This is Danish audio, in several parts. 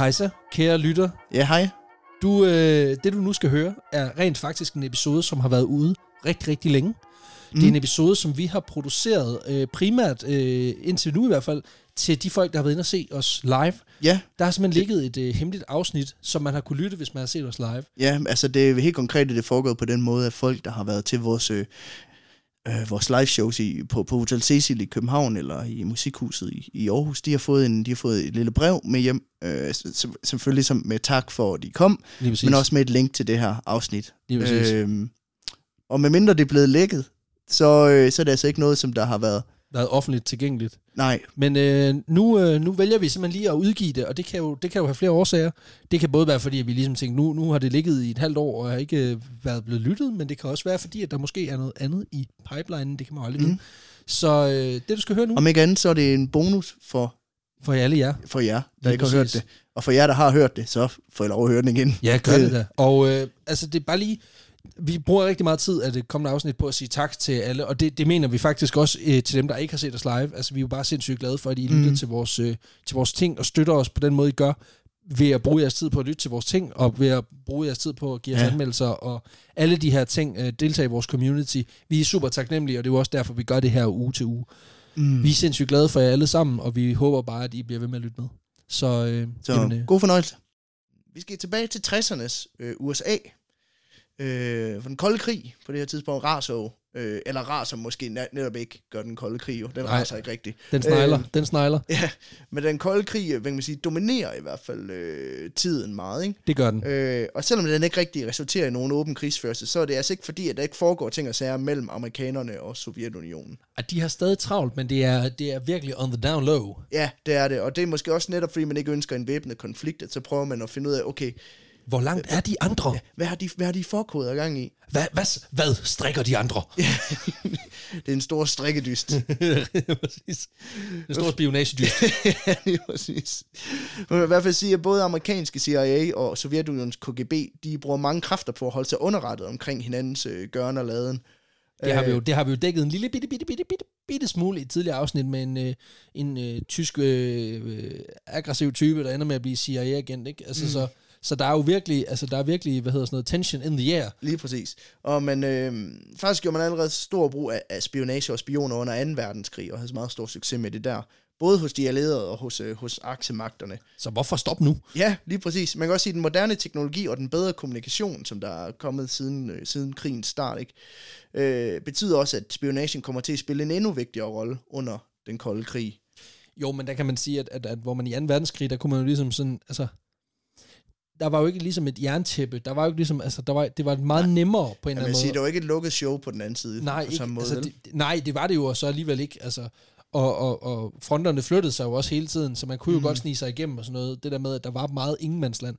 Hejsa, kære lytter. Ja, hej. Du, øh, det du nu skal høre, er rent faktisk en episode, som har været ude rigtig, rigtig længe. Mm. Det er en episode, som vi har produceret øh, primært, øh, indtil nu i hvert fald, til de folk, der har været inde og se os live. Ja, Der har simpelthen ligget et øh, hemmeligt afsnit, som man har kunne lytte, hvis man har set os live. ja, altså det er helt konkret, at det foregået på den måde, at folk, der har været til vores, øh, øh, vores live shows i, på, på Hotel Cecil i København eller i Musikhuset i, i Aarhus, de har, fået en, de har fået et lille brev med hjem, øh, selvfølgelig som med tak for, at de kom, men også med et link til det her afsnit. Øhm, og medmindre det er blevet lækket, så, øh, så er det altså ikke noget, som der har været... været offentligt tilgængeligt. Nej, Men øh, nu, øh, nu vælger vi simpelthen lige at udgive det, og det kan, jo, det kan jo have flere årsager. Det kan både være, fordi at vi ligesom tænker, nu, nu har det ligget i et halvt år, og har ikke øh, været blevet lyttet, men det kan også være, fordi at der måske er noget andet i pipelinen, det kan man aldrig vide. Mm. Så øh, det, du skal høre nu, om ikke andet, så er det en bonus for, for alle jer. for jer, der Lige ikke har hørt præcis. det. Og for jer, der har hørt det, så får I lov at høre den igen. Ja, gør det da. Og øh, altså, det er bare lige... Vi bruger rigtig meget tid af det kommende afsnit på at sige tak til alle, og det, det mener vi faktisk også øh, til dem, der ikke har set os live. Altså, vi er jo bare sindssygt glade for, at I lytter Mm. til, vores, øh, til vores ting og støtter os på den måde, I gør, ved at bruge jeres tid på at lytte til vores ting, og ved at bruge jeres tid på at give os. Ja. anmeldelser, og alle de her ting, øh, deltage i vores community. Vi er super taknemmelige, og det er jo også derfor, vi gør det her uge til uge. Mm. Vi er sindssygt glade for jer alle sammen, og vi håber bare, at I bliver ved med at lytte med. Så, øh, Så jamen, øh, god fornøjelse. Vi skal tilbage til 60'ernes øh, USA. Øh, for den kolde krig på det her tidspunkt raser øh, eller raser måske net- netop ikke, gør den kolde krig jo. Den Nej. raser ikke rigtigt. den snegler, øh, den snegler. Ja, men den kolde krig, øh, hvad kan man sige, dominerer i hvert fald øh, tiden meget, ikke? Det gør den. Øh, og selvom den ikke rigtig resulterer i nogen åben krigsførelse, så er det altså ikke fordi, at der ikke foregår ting og sager mellem amerikanerne og Sovjetunionen. At de har stadig travlt, men det er, det er virkelig on the down low. Ja, det er det, og det er måske også netop, fordi man ikke ønsker en væbnet konflikt, at så prøver man at finde ud af, okay, Hvor langt er de andre? hvad har de, hvad har de forkoder gang i? Hvad, hvad, hvad strikker de andre? Det er en stor strikkedyst. Præcis. En stor spionagedyst. ja, lige præcis. Man vil i hvert fald sige, at både amerikanske CIA og Sovjetunionens KGB, de bruger mange kræfter på at holde sig underrettet omkring hinandens øh, gøren og laden. Det har, vi jo, det har vi jo dækket en lille bitte, bitte, bitte, bitte, bitte smule i et tidligere afsnit med en, øh, en øh, tysk øh, øh, aggressiv type, der ender med at blive CIA-agent. Ikke? Altså, mm. så, så der er jo virkelig, altså, der er virkelig, hvad hedder sådan noget, tension in the air. Lige præcis. Og man, øh, faktisk gjorde man allerede stor brug af, af spionage og spioner under 2. verdenskrig, og havde så meget stor succes med det der. Både hos de allierede og hos, øh, hos aksemagterne. Så hvorfor stop nu? Ja, lige præcis. Man kan også sige, at den moderne teknologi og den bedre kommunikation, som der er kommet siden, øh, siden krigens start, ikke, øh, betyder også, at spionagen kommer til at spille en endnu vigtigere rolle under den kolde krig. Jo, men der kan man sige, at, at, at hvor man i 2. verdenskrig, der kunne man jo ligesom sådan, altså, der var jo ikke ligesom et jerntæppe, der var jo ikke ligesom, altså, der var, det var meget nemmere på en eller anden sige, måde. det var ikke et lukket show på den anden side. Nej, på ikke, samme måde, altså, det, nej, det var det jo og så alligevel ikke. Altså, og, og, og fronterne flyttede sig jo også hele tiden, så man kunne jo Mhm. godt snige sig igennem og sådan noget. Det der med, at der var meget ingenmandsland.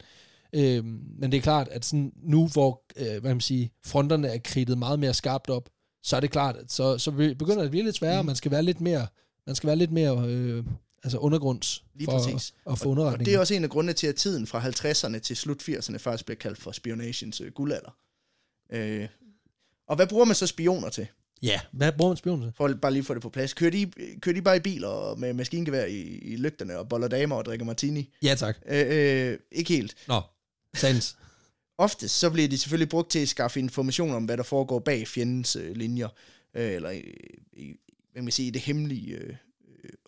Øhm, men det er klart, at sådan nu, hvor øh, hvad man sige, fronterne er kridtet meget mere skarpt op, så er det klart, at så, så be- begynder det at blive lidt sværere. Mhm. Man skal være lidt mere, man skal være lidt mere øh, altså undergrunds Lige for præcis. at få Og underretning. det er også en af grundene til, at tiden fra 50'erne til slut 80'erne faktisk bliver kaldt for spionagens øh, guldalder. Øh, og hvad bruger man så spioner til? Ja, hvad bruger man spion til? For at bare lige få det på plads. Kører de, kører de bare i biler og med maskingevær i, i lygterne og boller damer og drikker martini? Ja, tak. Øh, øh, ikke helt. Nå, sans. Oftest så bliver de selvfølgelig brugt til at skaffe information om, hvad der foregår bag fjendens øh, linjer. Øh, eller i, hvad man sige, i det hemmelige øh, øh,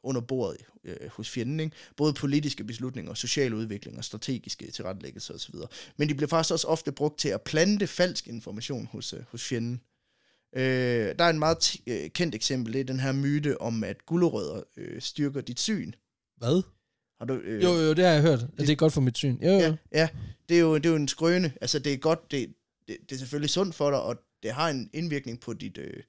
under bordet øh, hos fjenden. Ikke? Både politiske beslutninger, social udvikling og strategiske tilrettelæggelser osv. Men de bliver faktisk også ofte brugt til at plante falsk information hos, øh, hos fjenden. Øh, der er en meget øh, kendt eksempel, det er den her myte om, at gulerødder øh, styrker dit syn. Hvad? Har du, øh, Jo, jo, det har jeg hørt. At det er godt for mit syn. Jo, jo. Ja, ja det, er jo, det er jo en skrøne. Altså, det er godt, det, det, det er selvfølgelig sundt for dig, og det har en indvirkning på dit, øh,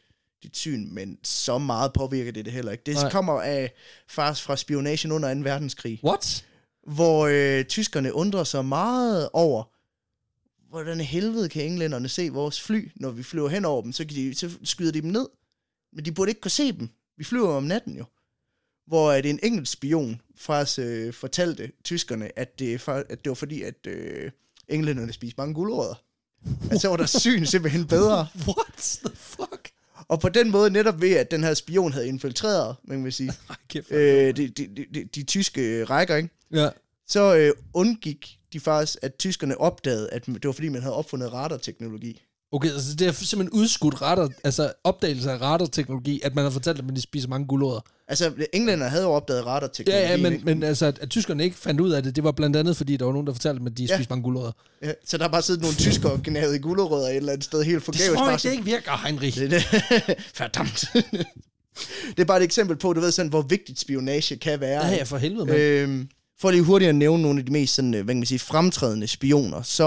dit syn, men så meget påvirker det det heller ikke. Det Nej. Kommer af faktisk fra spionagen under 2. verdenskrig, What? hvor øh, tyskerne undrer sig meget over, hvordan i helvede kan englænderne se vores fly, når vi flyver hen over dem, så, kan de, så skyder de dem ned. Men de burde ikke kunne se dem. Vi flyver om natten jo. Hvor at en enkelt spion faktisk øh, fortalte tyskerne, at det, fa- at det var fordi, at øh, englænderne spiste mange guldrødder. At så var deres syn simpelthen bedre. What the fuck? Og på den måde, netop ved, at den her spion havde infiltreret, man vil sige, øh, de, de, de, de, de tyske rækker, ikke? Ja. så øh, undgik de faktisk, at tyskerne opdagede, at det var fordi, man havde opfundet radarteknologi. Okay, altså det er simpelthen udskudt radar, altså opdagelse af radarteknologi, at man har fortalt, at man spiser mange gulerødder. Altså, englænder havde jo opdaget radarteknologi. Ja, ja, men, ikke? men altså, at, tyskerne ikke fandt ud af det, det var blandt andet, fordi der var nogen, der fortalte dem, at de Ja. spiste mange gulerødder. Ja, så der har bare siddet nogle tyskere og gnavet i gulerødder et eller andet sted helt Det forgæves. tror bare jeg, det ikke virker, Heinrich. Det, det, Verdammt. det er bare et eksempel på, du ved sådan, hvor vigtigt spionage kan være. Ja, ja, for helvede, mand. Øhm, for lige hurtigt at nævne nogle af de mest sådan, øh, hvad kan man sige, fremtrædende spioner, så,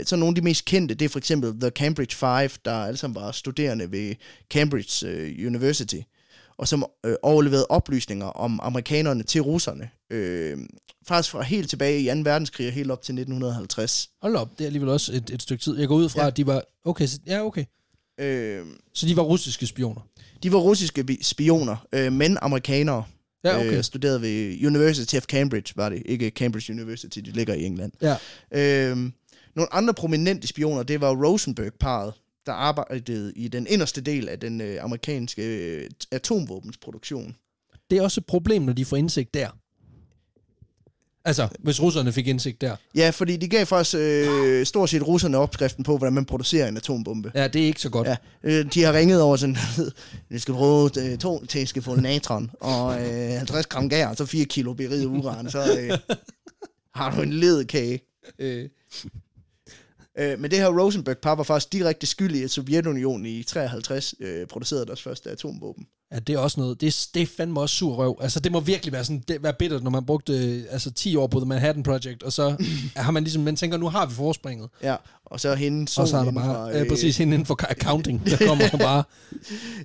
øh, så nogle af de mest kendte, det er for eksempel The Cambridge Five, der alle sammen var studerende ved Cambridge øh, University, og som øh, overleverede oplysninger om amerikanerne til russerne. Øh, faktisk fra helt tilbage i 2. verdenskrig og helt op til 1950. Hold op, det er alligevel også et, et stykke tid. Jeg går ud fra, Ja. at de var... Okay, så, ja, okay. Øh, Så de var russiske spioner. de var russiske spioner, øh, men amerikanere. Ja, okay. Øh, studerede ved University of Cambridge, var det. Ikke Cambridge University, det ligger i England. Ja. Øhm, nogle andre prominente spioner, det var Rosenberg-paret, der arbejdede i den inderste del af den øh, amerikanske øh, atomvåbensproduktion. Det er også et problem, når de får indsigt der. Altså, hvis russerne fik indsigt der. Ja, fordi de gav faktisk øh, stort set russerne opskriften på, hvordan man producerer en atombombe. Ja, det er ikke så godt. Ja, øh, de har ringet over sådan, vi skal bruge øh, to teskefulde natron og øh, 50 gram gær, og så 4 kilo beriget uran, så øh, har du en ledkage. Øh. Øh, men det her Rosenberg-par var faktisk direkte skyld i, at Sovjetunionen i 53 øh, producerede deres første atomvåben. Ja, det er også noget. Det er, det er fandme også sur røv. Altså, det må virkelig være sådan, det, være bittert, når man brugte øh, altså, 10 år på The Manhattan Project, og så har man ligesom, man tænker, nu har vi forspringet. Ja, og så hende Og så er der bare, fra, øh, præcis hende inden for accounting, der kommer og bare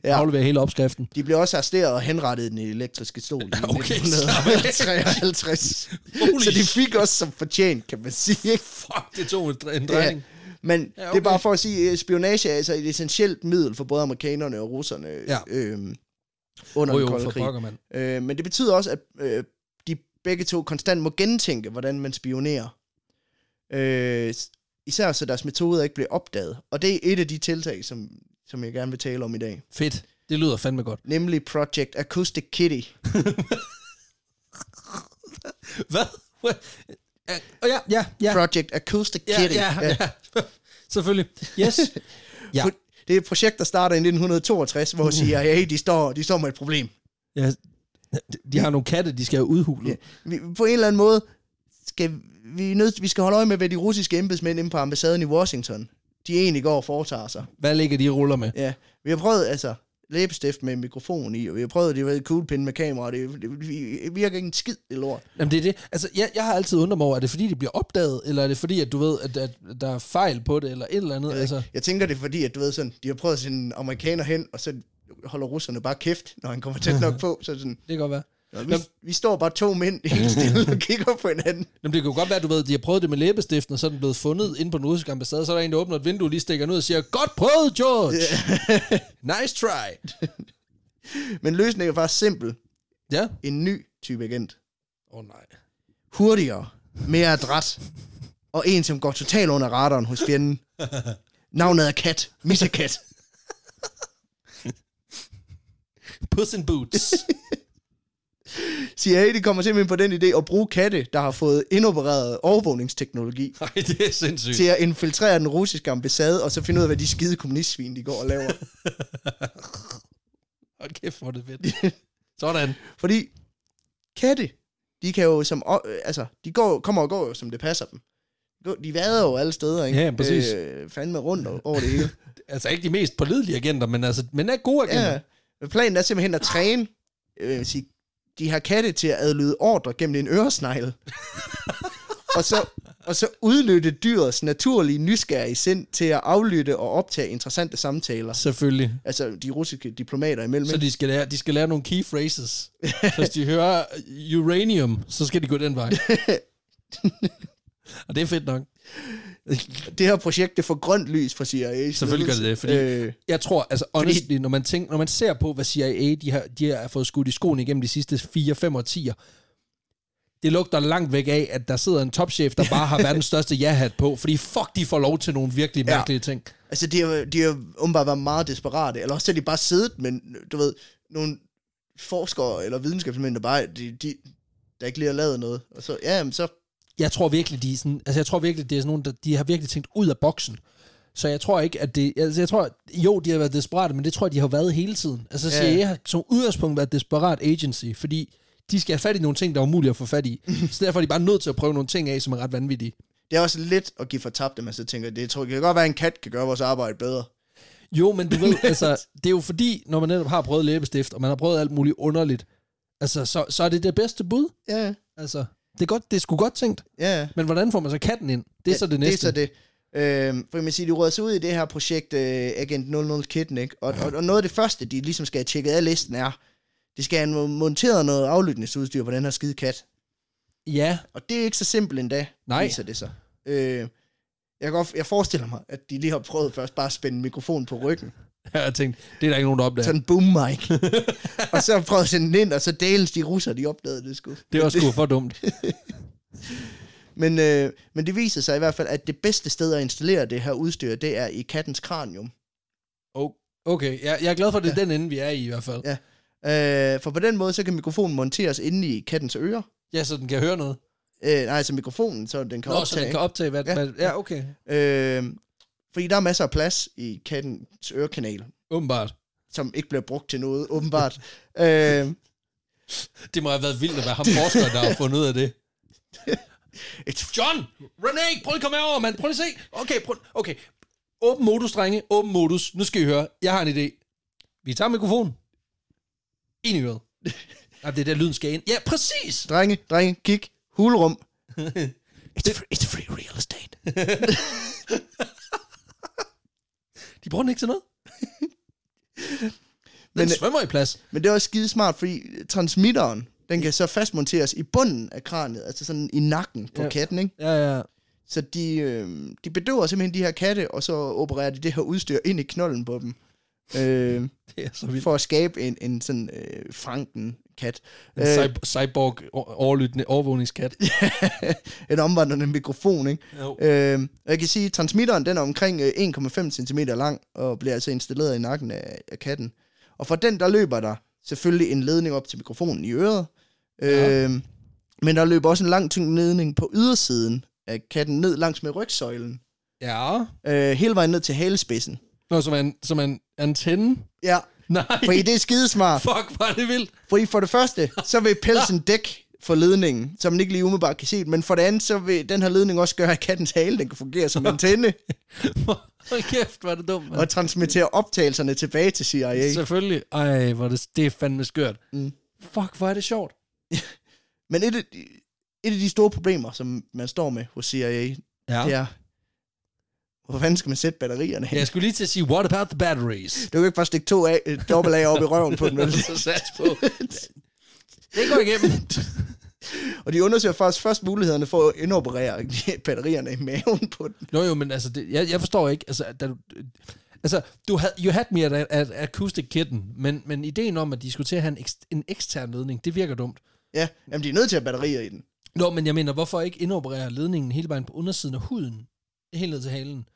Ja. ja. afleverer hele opskriften. De blev også arresteret og henrettet i den elektriske stol i Okay, af. 1953. Holy så de fik også som fortjent, kan man sige. Fuck, det tog en, en Ja, drejning. men Ja, ja, okay. okay. det er bare for at sige, at spionage er altså et essentielt middel for både amerikanerne og russerne Ja. øhm, under Jo, den kolde for krig. mand. Øh, men det betyder også, at øh, de begge to konstant må gentænke, hvordan man spionerer. Øh, især så deres metoder ikke bliver opdaget. Og det er et af de tiltag, som, som jeg gerne vil tale om i dag. Fedt. Det lyder fandme godt. Nemlig Project Acoustic Kitty. Hvad? What? Ja, ja, ja, ja. Project Acoustic Ja, Kitty. ja, ja. Selvfølgelig. Yes. Ja. Det er et projekt, der starter i 1962, hvor CIA de står, de står med et problem. ja. De har nogle katte, de skal have udhulet. Ja. Vi, på en eller anden måde skal vi, nødt, vi skal holde øje med, hvad de russiske embedsmænd inde på ambassaden i Washington, de egentlig går og foretager sig. Hvad ligger de ruller med? Ja, vi har prøvet, altså, læbestift med mikrofon i, og vi har prøvet, det var et kuglepind med kamera, og det, det, det virker ikke en skid, det lort. Jamen det er det. Altså, jeg, jeg har altid undret mig over, er det fordi, det bliver opdaget, eller er det fordi, at du ved, at, at der er fejl på det, eller et eller andet? Jeg, Altså, altså. jeg tænker det er fordi, at du ved sådan, de har prøvet at sende en amerikaner hen, og så holder russerne bare kæft, når han kommer tæt nok på, så sådan, det kan godt være. "Nå, vi, vi står bare to mænd helt stille og kigger på hinanden. Jamen, det kan jo godt være, at du ved, de har prøvet det med læbestiften, og så er den blevet fundet inde på den russiske ambassade, så er der en, der åbner et vindue, lige stikker ud og siger, godt prøvet, George! nice try! Men løsningen er faktisk simpel. Ja. En ny type agent. Åh oh, nej. hurtigere, mere adræt, og en, som går totalt under radaren hos fjenden. Navnet er Kat. Missa Kat. Puss in boots. CIA, de kommer simpelthen på den idé at bruge katte, der har fået indopereret overvågningsteknologi, Nej, det er sindssygt. til at infiltrere den russiske ambassade, og så finde ud af, hvad de skide kommunistsvin, de går og laver. Hold kæft, hvor det fedt. Sådan. Fordi katte, de kan jo som, øh, altså, de går, kommer og går jo, som det passer dem. De vader jo alle steder, ikke? Ja, præcis. Øh, fandme rundt over det hele. Altså ikke de mest pålidelige agenter, men, altså, men er gode agenter. Ja, planen er simpelthen at træne øh, sige, de her katte til at adlyde ordre gennem en øresnegl. og, så, og så udnytte dyrets naturlige nysgerrige sind til at aflytte og optage interessante samtaler. Selvfølgelig. Altså de russiske diplomater imellem. Så de skal, lære, de skal lære nogle key phrases. Hvis de hører uranium, så skal de gå den vej. Og det er fedt nok. Det her projekt, det får grønt lys fra CIA. Selvfølgelig gør det det, fordi- Øh, Jeg tror, altså honestly, når man, tænker, når man ser på, hvad CIA de har, de har fået skudt i skoene igennem de sidste 4-5 årtier, det lugter langt væk af, at der sidder en topchef, der bare har verdens største ja-hat på, fordi fuck, de får lov til nogle virkelig Ja. mærkelige ting. altså, de har, de har åbenbart været meget desperate, eller også har de bare siddet, men du ved, nogle forskere eller videnskabsmænd, der bare, de, de, der ikke lige har lavet noget. Og så, ja, jamen, så jeg tror virkelig, de er sådan, altså jeg tror virkelig, det er sådan nogen, der, de har virkelig tænkt ud af boksen. Så jeg tror ikke, at det, altså jeg tror, jo, de har været desperate, men det tror jeg, de har været hele tiden. Altså. CIA har som udgangspunkt været et desperat agency, fordi de skal have fat i nogle ting, der er umulige at få fat i. så derfor er de bare nødt til at prøve nogle ting af, som er ret vanvittige. Det er også lidt at give for tabt, at man så tænker, det tror, det kan godt være, at en kat kan gøre vores arbejde bedre. Jo, men du ved, altså, det er jo fordi, når man netop har prøvet læbestift, og man har prøvet alt muligt underligt, altså, så, så er det det bedste bud. Ja, Altså, det er, godt, det er sgu godt tænkt. ja. Men hvordan får man så katten ind? Det er så det næste. Det er så det. Øh, for man siger, de råder sig ud i det her projekt øh, Agent 00 Kitten, ikke? Og, og, og noget af det første, de ligesom skal have tjekket af listen er, de skal have monteret noget aflytningsudstyr på den her skide kat. Ja, Og det er ikke så simpelt endda, Nej. viser det sig. Øh, jeg, godt, jeg forestiller mig, at de lige har prøvet først bare at spænde mikrofonen på ryggen. jeg har tænkt, det er der ikke nogen, der opdager. Sådan en boom mic. og så prøvet at sende den ind, og så delens de russer, de opdagede det sgu. Det var sgu for dumt. Men, øh, men det viser sig i hvert fald, at det bedste sted at installere det her udstyr, det er i kattens kranium. Oh, okay, jeg, jeg er glad for, at det er den ende, vi er i i hvert fald. Ja. Øh, for på den måde, så kan mikrofonen monteres inde i kattens ører. Ja, så den kan høre noget. Øh, nej, altså mikrofonen, så den kan Nå, optage. så den kan optage, hvad... Ja. Ja, hvad, ja okay. øh, fordi der er masser af plads i kattens ørekanal, Åbenbart. som ikke bliver brugt til noget, åbenbart. øh, Det må have været vildt at være ham forskeren, der har fundet ud af det. et, John! René! Prøv lige at komme herover, mand. Prøv lige at se. Okay, prøv, okay. Åben modus, drenge. Åben modus. Nu skal I høre. Jeg har en idé. Vi tager mikrofonen. Ind i øret. Nej, det er der, lyden skal ind. Ja, præcis! drenge, drenge, kig, hulrum. It's, free, it's free real estate. De bruger den ikke til noget. Den Men, øh, svømmer i plads. Men det er også skide smart, fordi transmitteren, den kan så fastmonteres i bunden af kraniet, altså sådan i nakken på ja. katten, ikke? Ja, ja. Så de, øh, de bedøver simpelthen de her katte, og så opererer de det her udstyr ind i knollen på dem. Øh, Det er så vildt. for at skabe en, en sådan øh, franken kat. En cy- cyborg overlyttende overvågningskat. en omvandrende mikrofon, ikke? Jo. Øh, jeg kan sige, at transmitteren den er omkring øh, 1,5 cm lang, og bliver altså installeret i nakken af, af katten. Og for den, der løber der selvfølgelig en ledning op til mikrofonen i øret. Ja. Øh, men der løber også en lang tyng ledning på ydersiden af katten ned langs med rygsøjlen. Ja. Øh, hele vejen ned til halespidsen. Nå, som en, som en antenne. Ja, Nej. fordi det er skidesmart. Fuck, var det vildt. Fordi for det første, så vil pelsen dække for ledningen, så man ikke lige umiddelbart kan se. Men for det andet, så vil den her ledning også gøre, at kattens hale den kan fungere som antenne Hold kæft, var det dumt, mand. og transmittere optagelserne tilbage til CIA. Selvfølgelig. Ej, hvor det, det er fandme skørt. Mm. Fuck, hvor er det sjovt. Men et et af de store problemer, som man står med hos CIA, Ja. det er, hvor fanden skal man sætte batterierne hen? Jeg skulle lige til at sige, what about the batteries? Du kan ikke bare stikke to af, dobbelt af op i røven på den. vel? Så sats på. Det går igennem. og de undersøger faktisk først mulighederne for at indoperere batterierne i maven på den. Nå jo, men altså, det, jeg, jeg forstår ikke, altså, da du, altså, du had, you had me at, at acoustic kitten, men, men ideen om, at de skulle til at have en, ekst, en ekstern ledning, det virker dumt. Ja, jamen de er nødt til at have batterier i den. Nå, men jeg mener, hvorfor ikke indoperere ledningen hele vejen på undersiden af huden, helt ned til halen,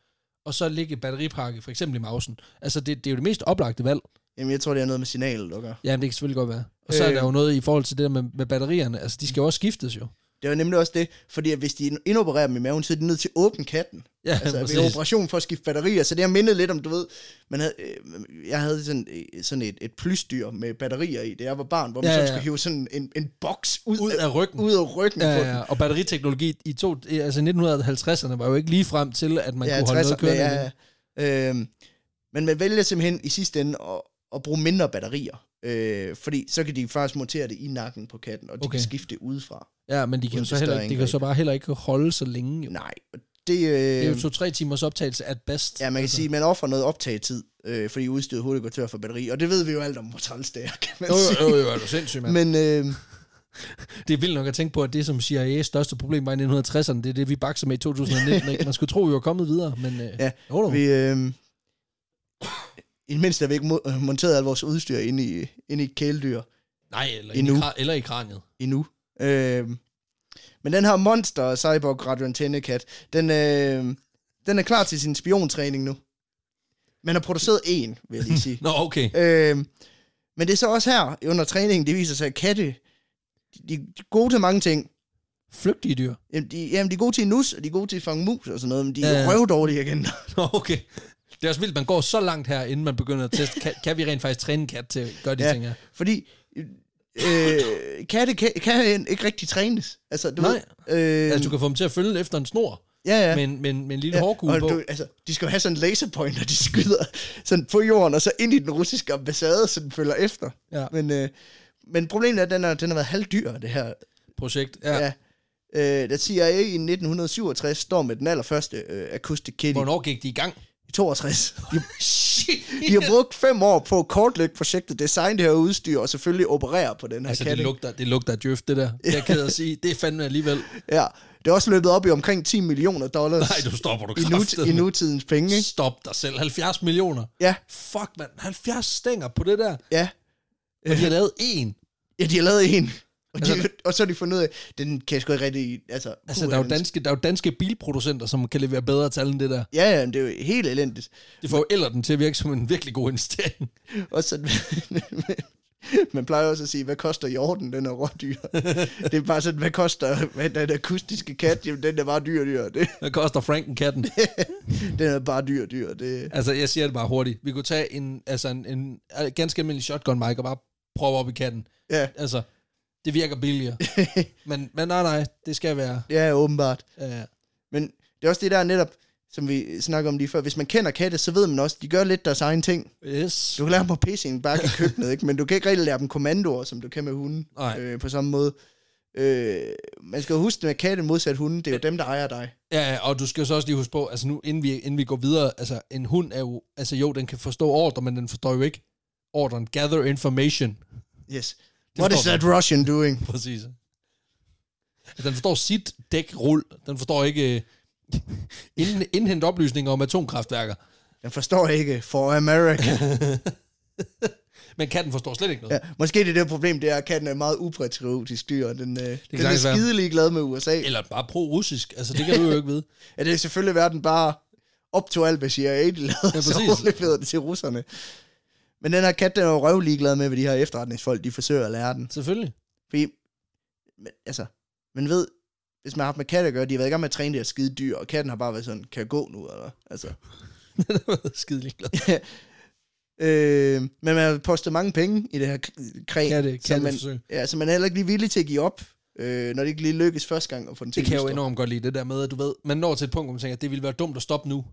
og så lægge batteripakke, for eksempel i mausen. Altså, det, det er jo det mest oplagte valg. Jamen jeg tror, det er noget med signalet, der gør. Ja, men det kan selvfølgelig godt være. Og så er Øh. der jo noget i forhold til det der med, med batterierne. Altså, de skal jo også skiftes jo. Det jo nemlig også det, fordi hvis de indopererer dem i maven, så er de nødt til at åbne katten. Ja, Altså præcis. ved operation for at skifte batterier. Så det har mindet lidt om, du ved, man havde, øh, jeg havde sådan, øh, sådan et, et plysdyr med batterier i, da jeg var barn, hvor man Ja, ja, så skulle hive sådan en, en boks ud, Ud af ryggen. ud af ryggen Ja, på ja, den. og batteriteknologi i to, altså 1950'erne var jo ikke lige frem til, at man ja, kunne holde noget 60'erne, kørende. ja, ja. Øhm, men man vælger simpelthen i sidste ende at, at bruge mindre batterier. Øh, fordi så kan de faktisk montere det i nakken på katten, og de Okay. kan skifte det udefra. ja, men de kan så, heller, ikke- de kan så bare heller ikke holde så længe. Jo. Nej, det, øh, Det er jo to-tre timers optagelse at best. Ja, man kan altså. sige, at man offrer noget optagetid, øh, fordi udstyret hurtigt går tør for batteri, og det ved vi jo alt om, hvor træls det er, kan man Jo, sige. jo, jo, jo, er du sindssyg, mand. Men øh, Det er vildt nok at tænke på, at det som CIA's største problem var i 1960'erne, det er det, vi bakser med i 2019. Ikke? Man skulle tro, vi var kommet videre, men øh, Ja, jo. vi... Øh, I det mindste har vi ikke mo- øh, monteret alt vores udstyr ind i, ind i kæledyr Nej, eller, endnu. I, kra- eller i kraniet. endnu. Øh, men den her monster cyborg radioantennekat, den, øh, den er klar til sin spiontræning nu. Man har produceret en, vil jeg lige sige. Nå, okay. Øh, men det er så også her under træningen, det viser sig, at katte, de, de er gode til mange ting, Flygtige dyr. Jamen, de, jamen, de er gode til nus, og de er gode til at fange mus og sådan noget, men de er ja. røvdårlige agenter. Nå, okay. Det er også vildt, man går så langt her, inden man begynder at teste. Kan, kan vi rent faktisk træne en kat til at gøre de Ja. ting her? Fordi øh, katte kan, kan ikke rigtig trænes. Altså, du Nej. Ved, øh, Altså, du kan få dem til at følge efter en snor, ja, ja. med, en, med, en, lille ja, hårkugle på. du, altså, de skal jo have sådan en laserpointer, de skyder sådan på jorden, og så ind i den russiske ambassade, så den følger efter. Ja. Men, øh, men problemet er, at den, er, den har været halvdyr, det her. Projekt. Ja. Ja. Øh, da CIA i 1967 står med den allerførste øh, acoustic kitty Hvornår gik de i gang? I 62. De, Shit. de har brugt fem år på at kortlægge projektet, designe det her udstyr, og selvfølgelig operere på den her Altså, det lugter, det lugter af det der. Det er ked at sige. Det er fandme alligevel. Ja, det er også løbet op i omkring 10 millioner dollars Nej, du stopper du i, nu, kraftedeme. i nutidens penge, ikke? Stop dig selv. 70 millioner. Ja, Fuck, mand. 70 stænger på det der. ja. Og de har lavet en. Ja, de har lavet en. Og, de, Altså- og så har de fundet ud af, den kan jeg sgu ikke rigtig... Altså, Altså, der er, jo danske, der er jo danske bilproducenter, som kan levere bedre tal end det der. Ja, ja, men det er jo helt elendigt. Det får jo eller den til at virke som en virkelig god investering. Og så, man plejer også at sige, hvad koster jorden, den er rådyr. det er bare sådan, hvad koster hvad, den akustiske kat? Jamen, den er bare dyr, dyr. Det, Hvad koster Franken-katten? den er bare dyr, dyr. Det, altså, jeg siger det bare hurtigt. Vi kunne tage en, altså en, en ganske almindelig shotgun mic og bare prøve op i katten. ja, Altså, det virker billigere. men, men nej, nej, det skal være... ja, åbenbart. Ja, Men det er også det der netop, som vi snakker om lige før. Hvis man kender katte, så ved man også, de gør lidt deres egen ting. yes. Du kan lære dem at pisse i en bakke i køkkenet, ikke? men du kan ikke rigtig lære dem kommandoer, som du kan med hunden Nej. øh, på samme måde. Øh, man skal jo huske med katte modsat hunden, det er jo dem, der ejer dig. Ja, ja, og du skal jo så også lige huske på, altså nu, inden vi, inden vi går videre, altså en hund er jo, altså jo, den kan forstå ordre, men den forstår jo ikke ordren. Gather information. Yes. Det What is that Russian doing? Præcis. Altså, den forstår sit dækrul. Den forstår ikke øh, ind, indhente oplysninger om atomkraftværker. Den forstår ikke for America. Men katten forstår slet ikke noget. ja, måske det er det problem, det er, at katten er et meget upatriotisk dyr. Den, øh, den er skidelig glad med USA. Eller bare pro-russisk. Altså, det kan du jo ikke vide. Ja, det er selvfølgelig verden bare op til alt, hvad CIA de lavede, Ja, så præcis. overleverede det til russerne. Men den her kat, den er jo røvlig glad med, hvad de her efterretningsfolk, de forsøger at lære den. Selvfølgelig. Fordi, men, altså, man ved, hvis man har haft med katte at gøre, de har været i gang med at træne det her skide dyr, og katten har bare været sådan, kan jeg gå nu, eller? Altså, Den har været skide ligeglad. øh, men man har postet mange penge i det her k- kræ, Katte, så, man, katteforsøg. ja, så man er heller ikke lige villig til at give op, øh, når det ikke lige lykkes første gang at få den til Det kan jeg jo enormt godt lide, det der med, at du ved, man når til et punkt, hvor man tænker, at det ville være dumt at stoppe nu.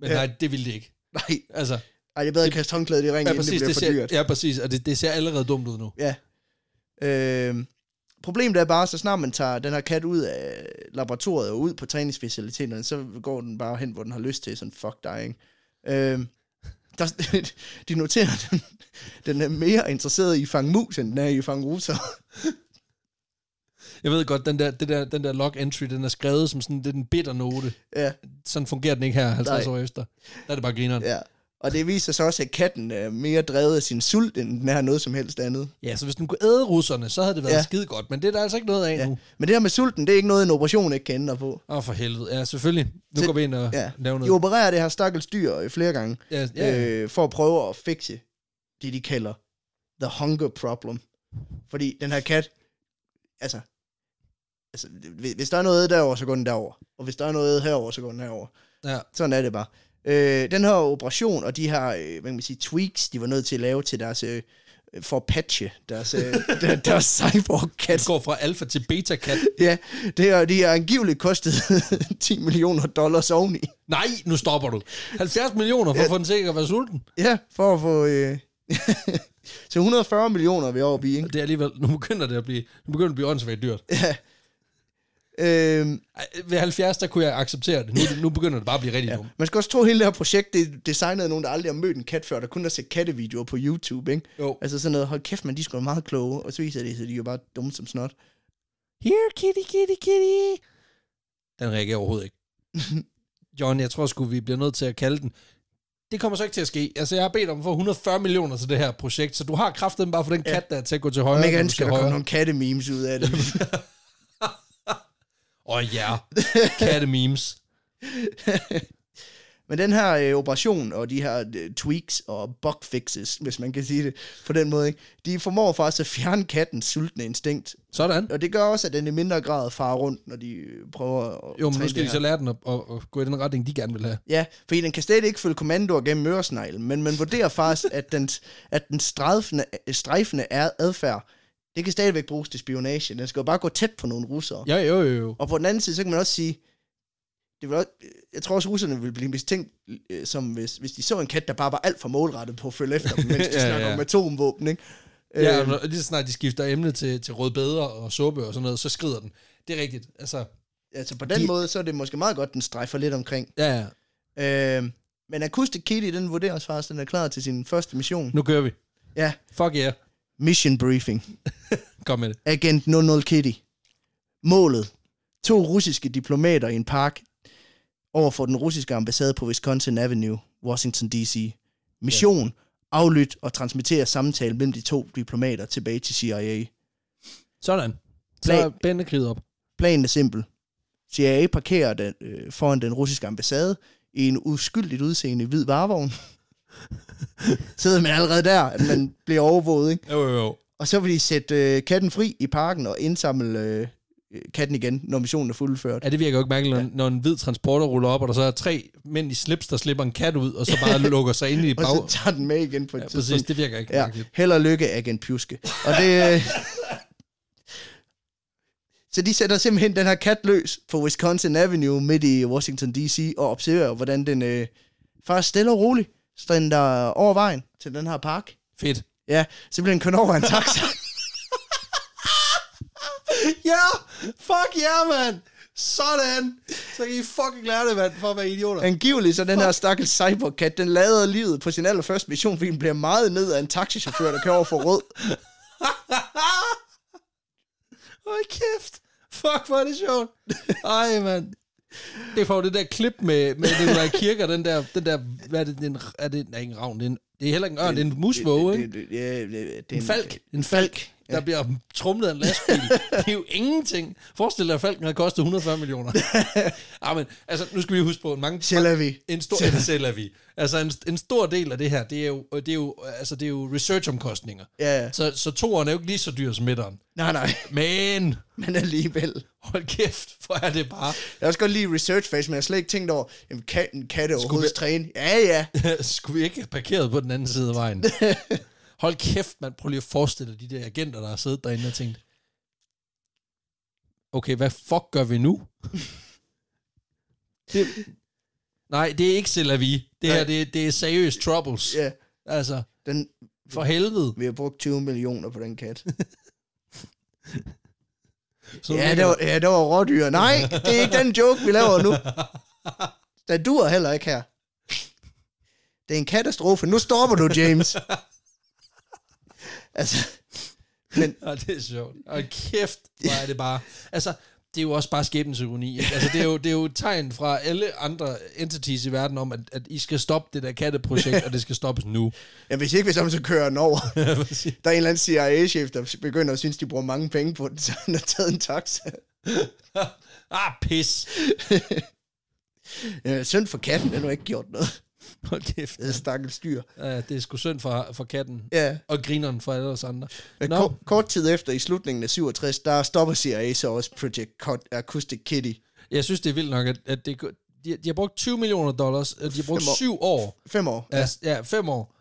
Men Ja. nej, det ville det ikke. Nej, Altså, ej, det er bedre at kaste håndklædet i ringen, ja, inden det præcis, bliver det for ser, dyrt. ja, præcis, og det, det ser allerede dumt ud nu. Ja. Øh, problemet er bare, så snart man tager den her kat ud af laboratoriet og ud på træningsfaciliteterne, så går den bare hen, hvor den har lyst til, sådan fuck dig, ikke? Øh, der, de noterer, den, den er mere interesseret i at fange mus, end den er i at fange russer. Jeg ved godt, den der, det der, den der log entry, den er skrevet som sådan, det er den bitter note. ja, Sådan fungerer den ikke her 50 Nej. år efter. Der er det bare grineren. Ja. Og det viser sig også, at katten er mere drevet af sin sult, end den er noget som helst andet. ja, så hvis den kunne æde russerne, så havde det været ja. Skide godt. Men det er der altså ikke noget af Ja. nu. Men det her med sulten, det er ikke noget, en operation ikke kan ændre på. Åh, for helvede. Ja, selvfølgelig. Nu Så- går vi ind og Ja. laver De noget. opererer det her stakkels dyr øh, flere gange. Ja, ja. øh, for at prøve at fikse det, de kalder the hunger problem. Fordi den her kat, altså, altså hvis hvis der er noget derover så går den derover. Og hvis der er noget herover så går den herover. ja. Sådan er det bare. Øh, den her operation og de her, øh, hvad kan man sige, tweaks, de var nødt til at lave til deres, øh, for at patche deres, øh, der, deres cyborg-kat. Den går fra alfa til beta-kat. Ja, det er, de har angiveligt kostet 10 millioner dollars oveni. Nej, nu stopper du. 70 millioner for at få den sikkert at være sulten. Ja, for at få... Øh, så 140 millioner er vi oppe i, ikke? Det er alligevel, nu begynder det at blive, nu begynder det at blive åndssvagt dyrt. Ja. Øhm, Ej, Ved 70, der kunne jeg acceptere det. Nu, nu begynder det bare at blive rigtig ja. ja. dumt. Man skal også tro, at hele det her projekt, det er designet af nogen, der aldrig har mødt en kat før, der kun har set kattevideoer på YouTube, ikke? Jo. Altså sådan noget, hold kæft, man, de sgu da meget kloge, og så viser det, så de er jo bare dumme som snot. Here, kitty, kitty, kitty. Den reagerer overhovedet ikke. John, jeg tror sgu, vi bliver nødt til at kalde den. Det kommer så ikke til at ske. Altså, jeg har bedt om at få 140 millioner til det her projekt, så du har kraften bare for den kat, der er til at gå til højre. Om ikke skal der komme nogle katte-memes ud af det. Oh, ja, katte memes. Men den her øh, operation og de her øh, tweaks og bug fixes, hvis man kan sige det på den måde, ikke? de formår faktisk at fjerne kattens sultne instinkt. Sådan. Og det gør også, at den i mindre grad farer rundt, når de øh, prøver at Jo, men nu skal de så lære den at, at, at gå i den retning, de gerne vil have. Ja, fordi den kan slet ikke følge kommandoer gennem øresneglen, men man vurderer faktisk, at den, at den strejfende, strejfende er adfærd, det kan stadigvæk bruges til spionage. Den skal jo bare gå tæt på nogle russere. Ja, jo, jo, jo. Og på den anden side, så kan man også sige, det vil også, jeg tror også, russerne vil blive mistænkt, øh, som hvis, hvis de så en kat, der bare var alt for målrettet på at følge efter dem, mens de Ja, snakker ja. om atomvåben, ikke? Ja, og Øh, når- lige så snart de skifter emne til, til rød bedre og suppe og sådan noget, så skrider den. Det er rigtigt. Altså, altså på den de- måde, så er det måske meget godt, den strejfer lidt omkring. ja, ja. Øh, men Acoustic Kitty, den vurderes faktisk, den er klar til sin første mission. Nu kører vi. Ja, Fuck yeah. Mission briefing. Kom med det. Agent 00 Kitty. Målet. To russiske diplomater i en park over for den russiske ambassade på Wisconsin Avenue, Washington D.C. Mission. Aflyt og transmittere samtale mellem de to diplomater tilbage til CIA. Sådan. Så Plan- er bændekriget op. Planen er simpel. CIA parkerer den, øh, foran den russiske ambassade i en uskyldigt udseende hvid varevogn. Sidder man allerede der, at man bliver overvåget, ikke? Jo, jo, jo. Og så vil de sætte øh, katten fri i parken og indsamle øh, katten igen, når missionen er fuldført. Ja, det virker jo ikke mærkeligt, når, når en hvid transporter ruller op, og der så er tre mænd i slips, der slipper en kat ud, og så bare lukker sig ind i Og bag... så tager den med igen på et Ja, tidspunkt. præcis. Det virker ikke Ja, mærkeligt. held og lykke, agent Pjuske. Og det... øh, så de sætter simpelthen den her kat løs på Wisconsin Avenue midt i Washington D.C. og observerer, hvordan den øh, faktisk stille og roligt strænder over vejen til den her park. Fedt. Ja, så bliver den kørt over en taxa. Ja! Fuck ja, yeah, mand! Sådan! Så kan I fucking lære det, mand, for at være idioter. Angiveligt så den her stakkels cyberkat, den lader livet på sin allerførste mission, fordi den bliver meget ned af en taxichauffør, der kører over for rød. Hold kæft. Fuck, hvor er det sjovt. Ej, mand. Det får det der klip med, med Nikolaj Kirker, den der, den der, hvad er det, den, er det, nej, en ravn, det er, en, det er heller ikke en ørn, det er en musvåge, ikke? Det, det, det, det, det, det En falk. En falk. Der bliver trumlet af en lastbil. det er jo ingenting. Forestil dig, at Falken havde kostet 140 millioner. ah, men, altså, nu skal vi huske på, mange, Selv er vi. en stor, det selv er vi. Altså, en, en stor del af det her, det er jo, det er jo, altså, det er jo research-omkostninger. Ja, ja. Så, så toeren er jo ikke lige så dyr som etteren. Nej, nej. Men, Men alligevel. hold kæft, hvor er det bare. Jeg også godt lide research phase, men jeg har slet ikke tænkt over, jamen kan en katte overhovedet vi- træne? Ja, ja. Skulle vi ikke have parkeret på den anden side af vejen? Hold kæft, man. Prøv lige at forestille dig de der agenter, der har siddet derinde og tænkt, okay, hvad fuck gør vi nu? det, nej, det er ikke selv vi. Det her, det, det er seriøs troubles. ja. Altså, Den, for helvede. vi har brugt 20 millioner på den kat. Så ja, det var, ja, det var rådyr. Nej, det er ikke den joke, vi laver nu. Der dur heller ikke her. Det er en katastrofe. Nu stopper du, James. Altså, men Ja, det er sjovt. Og kæft, hvor er det bare... Altså, det er jo også bare skæbens ironi. Ikke? Altså, det er, jo, det er jo et tegn fra alle andre entities i verden om, at, at I skal stoppe det der katteprojekt, og det skal stoppes nu. ja, hvis ikke vi så kører den over. Der er en eller anden CIA-chef, der begynder at synes, de bruger mange penge på den, så han har taget en taxa. ah, pis. Ja, synd for katten, den har ikke gjort noget. Hold kæft. Det er stakkels dyr. Ja, det er sgu synd for, for katten. Ja, Og grineren for alle os andre. Nå. kort, kort tid efter, i slutningen af 67, der stopper CIA så også Project Cut- Acoustic Kitty. Jeg synes, det er vildt nok, at, at det, de, de har brugt 20 millioner dollars. De har brugt Fem år. syv år. Fem år. Ja. Altså, ja, fem år.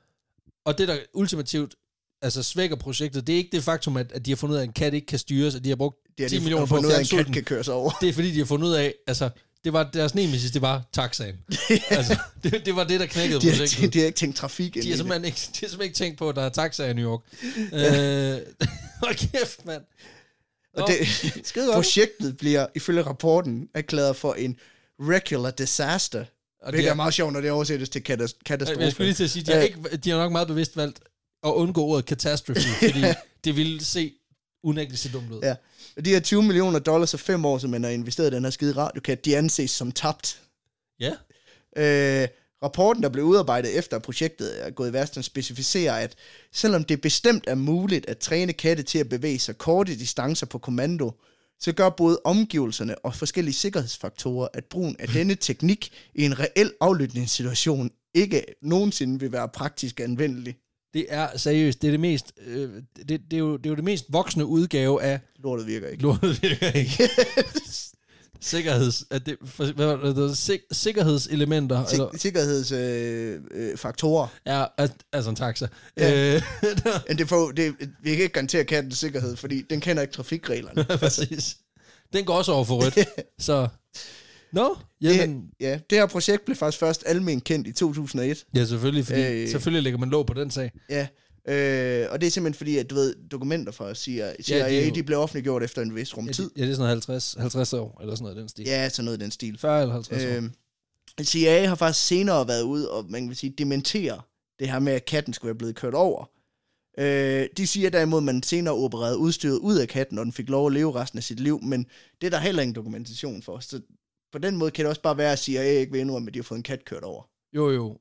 Og det, der ultimativt altså, svækker projektet, det er ikke det faktum, at, at de har fundet ud af, at en kat ikke kan styres, at de har brugt Det er 10 de millioner på at fjerne sulten. køres over. Det er fordi, de har fundet ud af, altså, det var deres nemesis, det var taxaen. altså, det, det var det, der knækkede De har, projektet. de, de har ikke tænkt trafik De har det. simpelthen ikke, de har simpelthen ikke tænkt på, at der er taxaer i New York. øh, hold kæft, mand. Og det, godt. projektet bliver ifølge rapporten erklæret for en regular disaster. Og Og de det er- er meget sjovt, når det oversættes til katas- katastrofe. Jeg skulle lige til at sige, de har, ikke, de har nok meget bevidst valgt at undgå ordet catastrophe, fordi det ville se unægteligt se dumt ud. Ja. De her 20 millioner dollars og fem år, som man har investeret i den her skide radiokat, de anses som tabt. ja. Øh, rapporten, der blev udarbejdet efter projektet er gået i værsten, specificerer, at selvom det bestemt er muligt at træne katte til at bevæge sig korte distancer på kommando, så gør både omgivelserne og forskellige sikkerhedsfaktorer, at brugen af denne teknik i en reel aflytningssituation ikke nogensinde vil være praktisk anvendelig. Det er seriøst, det er det mest, øh, det, det, er jo, det er jo det mest voksne udgave af Lortet virker ikke. lortet virker ikke. Sikkerheds, at det, for, hvad var det, sik, sikkerhedselementer, eller, Sik- Sikkerhedsfaktorer. Øh, øh, ja, at, altså en taxa. Ja. Øh, Men det får, det, vi kan ikke garantere kattens sikkerhed, fordi den kender ikke trafikreglerne. præcis. Den går også over for rødt. Så, nå, jamen, Ja, det her projekt blev faktisk først almen kendt i 2001. ja selvfølgelig, fordi Øh. selvfølgelig lægger man låg på den sag. Ja, øh, og det er simpelthen fordi, at du ved, dokumenter fra CIA, CIA de er jo- de blev offentliggjort efter en vis Ja, rumtid. det, ja, det er sådan noget 50, 50 år, eller sådan noget i den stil. Ja, sådan noget i den stil. 40 eller 50 år. Øh, CIA har faktisk senere været ude og, man kan sige, dementere det her med, at katten skulle være blevet kørt over. Øh, de siger derimod, at man senere opererede udstyret ud af katten, og den fik lov at leve resten af sit liv, men det er der heller ingen dokumentation for. Så på den måde kan det også bare være, at CIA ikke vil indrømme, at de har fået en kat kørt over. Jo, jo.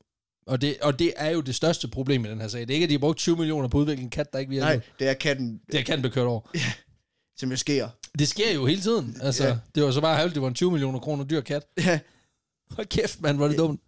Og det, og det er jo det største problem i den her sag. Det er ikke, at de har brugt 20 millioner på at udvikle en kat, der ikke virker. Nej, det er katten, Det kan blive kørt over. som jo sker. Det sker jo hele tiden. Altså, Ja. ja. det var så bare halvt, det var en 20 millioner kroner dyr kat. Ja, Hold kæft, mand, hvor er det dumt.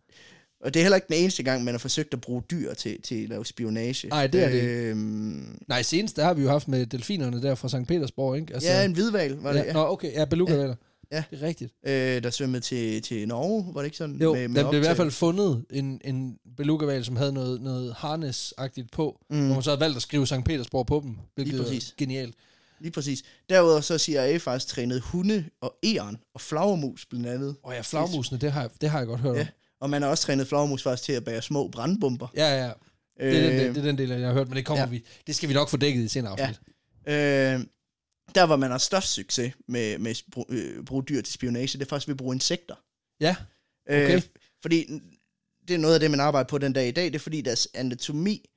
og det er heller ikke den eneste gang, man har forsøgt at bruge dyr til, til at lave spionage. Nej, det er det Øhm, Nej, senest, der har vi jo haft med delfinerne der fra St. Petersborg, ikke? Altså, ja, en hvidval, var det, ja. ja. Nå, okay, ja, beluga ja. Ja. Det er rigtigt. Øh, der svømmede til, til Norge, var det ikke sådan? Jo, med, med der blev i hvert fald fundet en, en belugaval, som havde noget, noget harness-agtigt på, mm. Hvor man så havde valgt at skrive St. Petersborg på dem, hvilket Lige er præcis. genialt. Lige præcis. Derudover så siger CIA faktisk trænet hunde og æren og flagermus blandt andet. Og ja, flagmusene, det har, jeg- det har jeg godt hørt Ja. om. Og man har også trænet flagermus faktisk til at bære små brandbomber. Ja, ja. Det er, den, Øh, det er den del, jeg har hørt, men det kommer ja. ja. vi. Det skal vi nok få dækket i senere Ja. afsnit. Øh, der hvor man har størst succes med, med at bruge, øh, bruge dyr til spionage, det er faktisk ved at bruge insekter. Ja. Øh, Okay. fordi det er noget af det, man arbejder på den dag i dag, det er fordi deres anatomi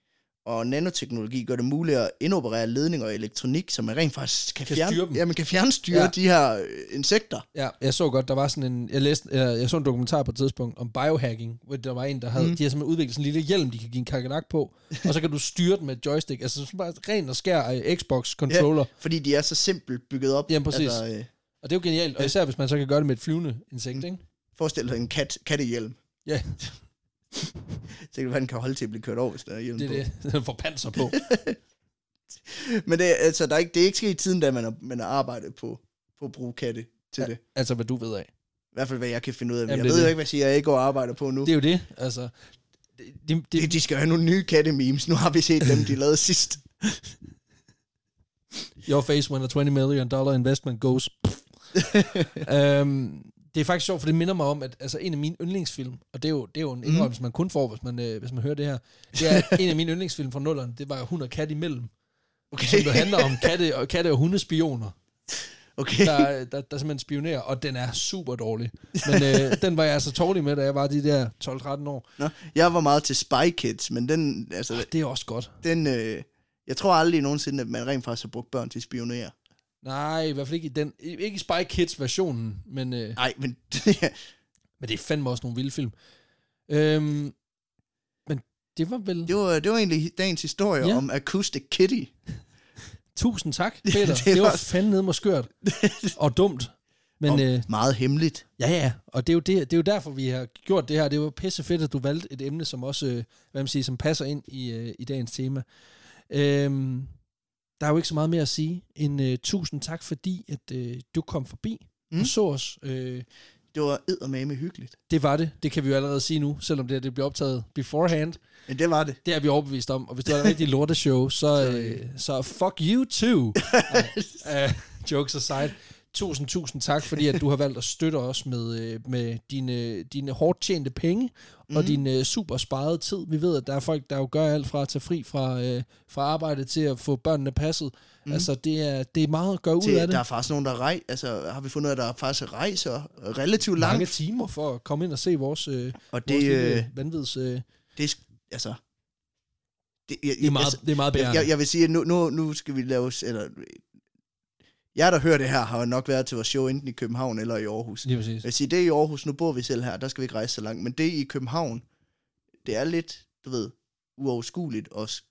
og nanoteknologi gør det muligt at indoperere ledninger og elektronik, så man rent faktisk kan, Kan fjerne, styre dem. ja, man kan fjernstyre ja. Ja. de her øh, insekter. Ja, jeg så godt, der var sådan en, jeg læste, jeg, jeg så en dokumentar på et tidspunkt om biohacking, hvor der var en, der havde, Mm. mm. de har simpelthen udviklet sådan en lille hjelm, de kan give en kakenak på, og så kan du styre den med et joystick, altså sådan bare ren og skær øh, Xbox-controller, ja. Fordi de er så simpelt bygget op. Jamen, præcis. Altså, øh, og det er jo genialt, og især hvis man så kan gøre det med et flyvende insekt, ikke? forestil dig en kat, kattehjelm. Ja, Så kan den kan holde til at blive kørt over, hvis der er hjelm det er det, den får panser på. Men det, er- altså, der er ikke, det er ikke sket siden, da man har, man har arbejdet på, på at bruge katte til Ja. det. altså, hvad du ved af. I hvert fald, hvad jeg kan finde ud af. Men Jamen, jeg det er ved jo det. ikke, hvad CIA går og arbejder på nu. Det er jo det, altså. Det, det, De, det, de skal have nogle nye katte-memes. Nu har vi set dem, de lavede sidst. your face when a 20 million dollar investment goes. um, det er faktisk sjovt, for det minder mig om, at altså, en af mine yndlingsfilm, og det er jo, det er jo en indrømmelse, man kun får, hvis man, øh, hvis man hører det her, det er en af mine yndlingsfilm fra nullerne, det var Hund og Kat imellem, Okay. som jo handler om katte og, katte og hundespioner, okay. der, der, der simpelthen spionerer, og den er super dårlig. Men øh, den var jeg altså tårlig med, da jeg var de der 12-13 år. Nå, jeg var meget til Spy Kids, men den, altså, Det er også godt. den, øh, jeg tror aldrig nogensinde, at man rent faktisk har brugt børn til spionere. Nej, i hvert fald ikke i den, ikke i Spy Kids-versionen, men... Øh, Nej, men Men det er fandme også nogle vilde film. Øhm, men det var vel... det var, det var egentlig dagens historie Ja. om Acoustic Kitty. Tusind tak, Peter. det det, det var var- fandme ned skørt. og dumt. Men og øh, meget hemmeligt. ja, ja, og det er, jo det, det er jo derfor, vi har gjort det her. Det var pisse fedt, at du valgte et emne, som også, øh, hvad man siger, som passer ind i, øh, i dagens tema. Øhm, der er jo ikke så meget mere at sige end øh, tusind tak, fordi at øh, du kom forbi mm. Og så os. Øh, Det var eddermame hyggeligt. det var det. Det kan vi jo allerede sige nu, selvom det, her, det bliver optaget beforehand. Men det var det. Det er vi overbevist om. Og hvis det var en rigtig lorteshow, så, øh, så fuck you too. uh, jokes aside. Tusind, tusind tak, fordi at du har valgt at støtte os med, øh, med dine, dine hårdt tjente penge mm. og Mhm. din øh, super sparede tid. Vi ved, at der er folk, der jo gør alt fra at tage fri fra, øh, fra arbejde til at få børnene passet. Mm. Altså, det er, det er meget at gøre ud Til, af det. der er faktisk nogen, der rej, altså har vi fundet ud at der er faktisk rejser relativt Mange langt. timer for at komme ind og se vores, øh, Og vores det, lille øh, vanvids... Øh, det er, altså... Det, jeg, det, er meget, altså, det er meget jeg, bærende. jeg, jeg vil sige, at nu, nu, nu skal vi lave... Eller, jeg, der hører det her, har jo nok været til vores show enten i København eller i Aarhus. Lige præcis. Jeg vil sige, det i Aarhus, nu bor vi selv her, der skal vi ikke rejse så langt, men det i København, det er lidt, du ved, uoverskueligt s-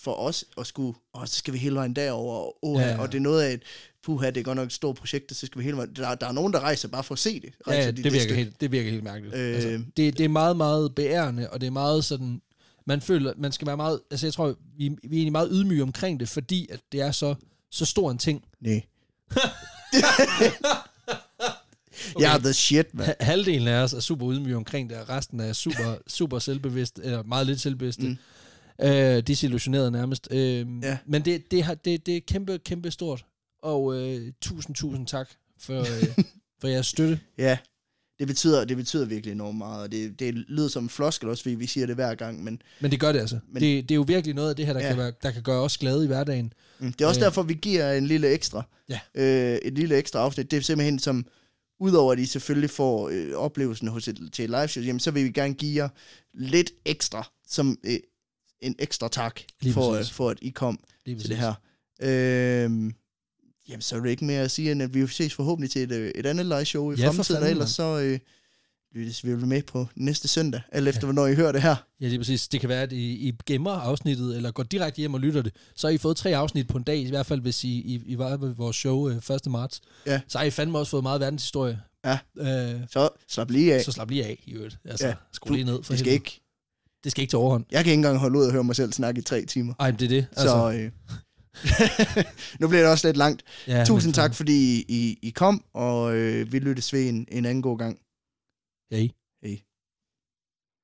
for os at skulle, åh, så skal vi hele vejen derover og, oh, Ja, ja, ja. og det er noget af et, puha, det er godt nok et stort projekt, og så skal vi hele vejen, der, der er nogen, der rejser bare for at se det. Ja, Rejser ja de det, virker stykke. helt, det virker helt mærkeligt. Øh. altså, det, det er meget, meget beærende, og det er meget sådan... Man føler, man skal være meget... Altså, jeg tror, vi, vi er egentlig meget ydmyge omkring det, fordi at det er så, så stor en ting. Nej. Okay. Jeg er the shit, man. Ha- Halvdelen af os er super ydmyge omkring det, og resten er super, super selvbevidst, eller meget lidt selvbevidste. Mm. Øh, desillusioneret nærmest. Øh, Ja. Men det, det, har, det, det er kæmpe, kæmpe stort. Og øh, tusind, tusind tak for, øh, for jeres støtte. Ja, det betyder, det betyder virkelig enormt meget, og det, det lyder som en floskel også, fordi vi siger det hver gang, men Men det gør det altså. Men- det, det er jo virkelig noget af det her, der, Ja. kan, være, der kan gøre os glade i hverdagen. mm, det er også Øh. derfor, vi giver en lille ekstra. Ja. Øh, et lille ekstra afsnit. Det er simpelthen som, udover at I selvfølgelig får øh, oplevelsen hos et, til et live show, jamen, så vil vi gerne give jer lidt ekstra, som øh, en ekstra tak Lige for, øh, præcis. for, at I kom Lige til det her. Øh, jamen, så er det ikke mere at sige, end at vi ses forhåbentlig til et, øh, et andet live show i Ja, fremtiden, fanden, ellers så øh, lyttes vi med på næste søndag, alt efter hvornår I hører det her. Ja, lige præcis. Det kan være, at I, I gemmer afsnittet, eller går direkte hjem og lytter det. Så har I fået tre afsnit på en dag, i hvert fald hvis I, I, I var ved vores show øh, 1. marts. Ja. Så har I fandme også fået meget verdenshistorie. Ja. Øh, Så slap lige af. så slap lige af, i øvrigt. Altså, Ja. ja. skru lige ned for Det skal helvede. ikke, Det skal ikke til overhånd. jeg kan ikke engang holde ud og høre mig selv snakke i tre timer. Ej, men det er det. Altså. Så øh, nu bliver det også lidt langt. ja, Tusind tak, fordi I, I kom, og øh, vi lyttes ved en, en anden god gang. I. Hej.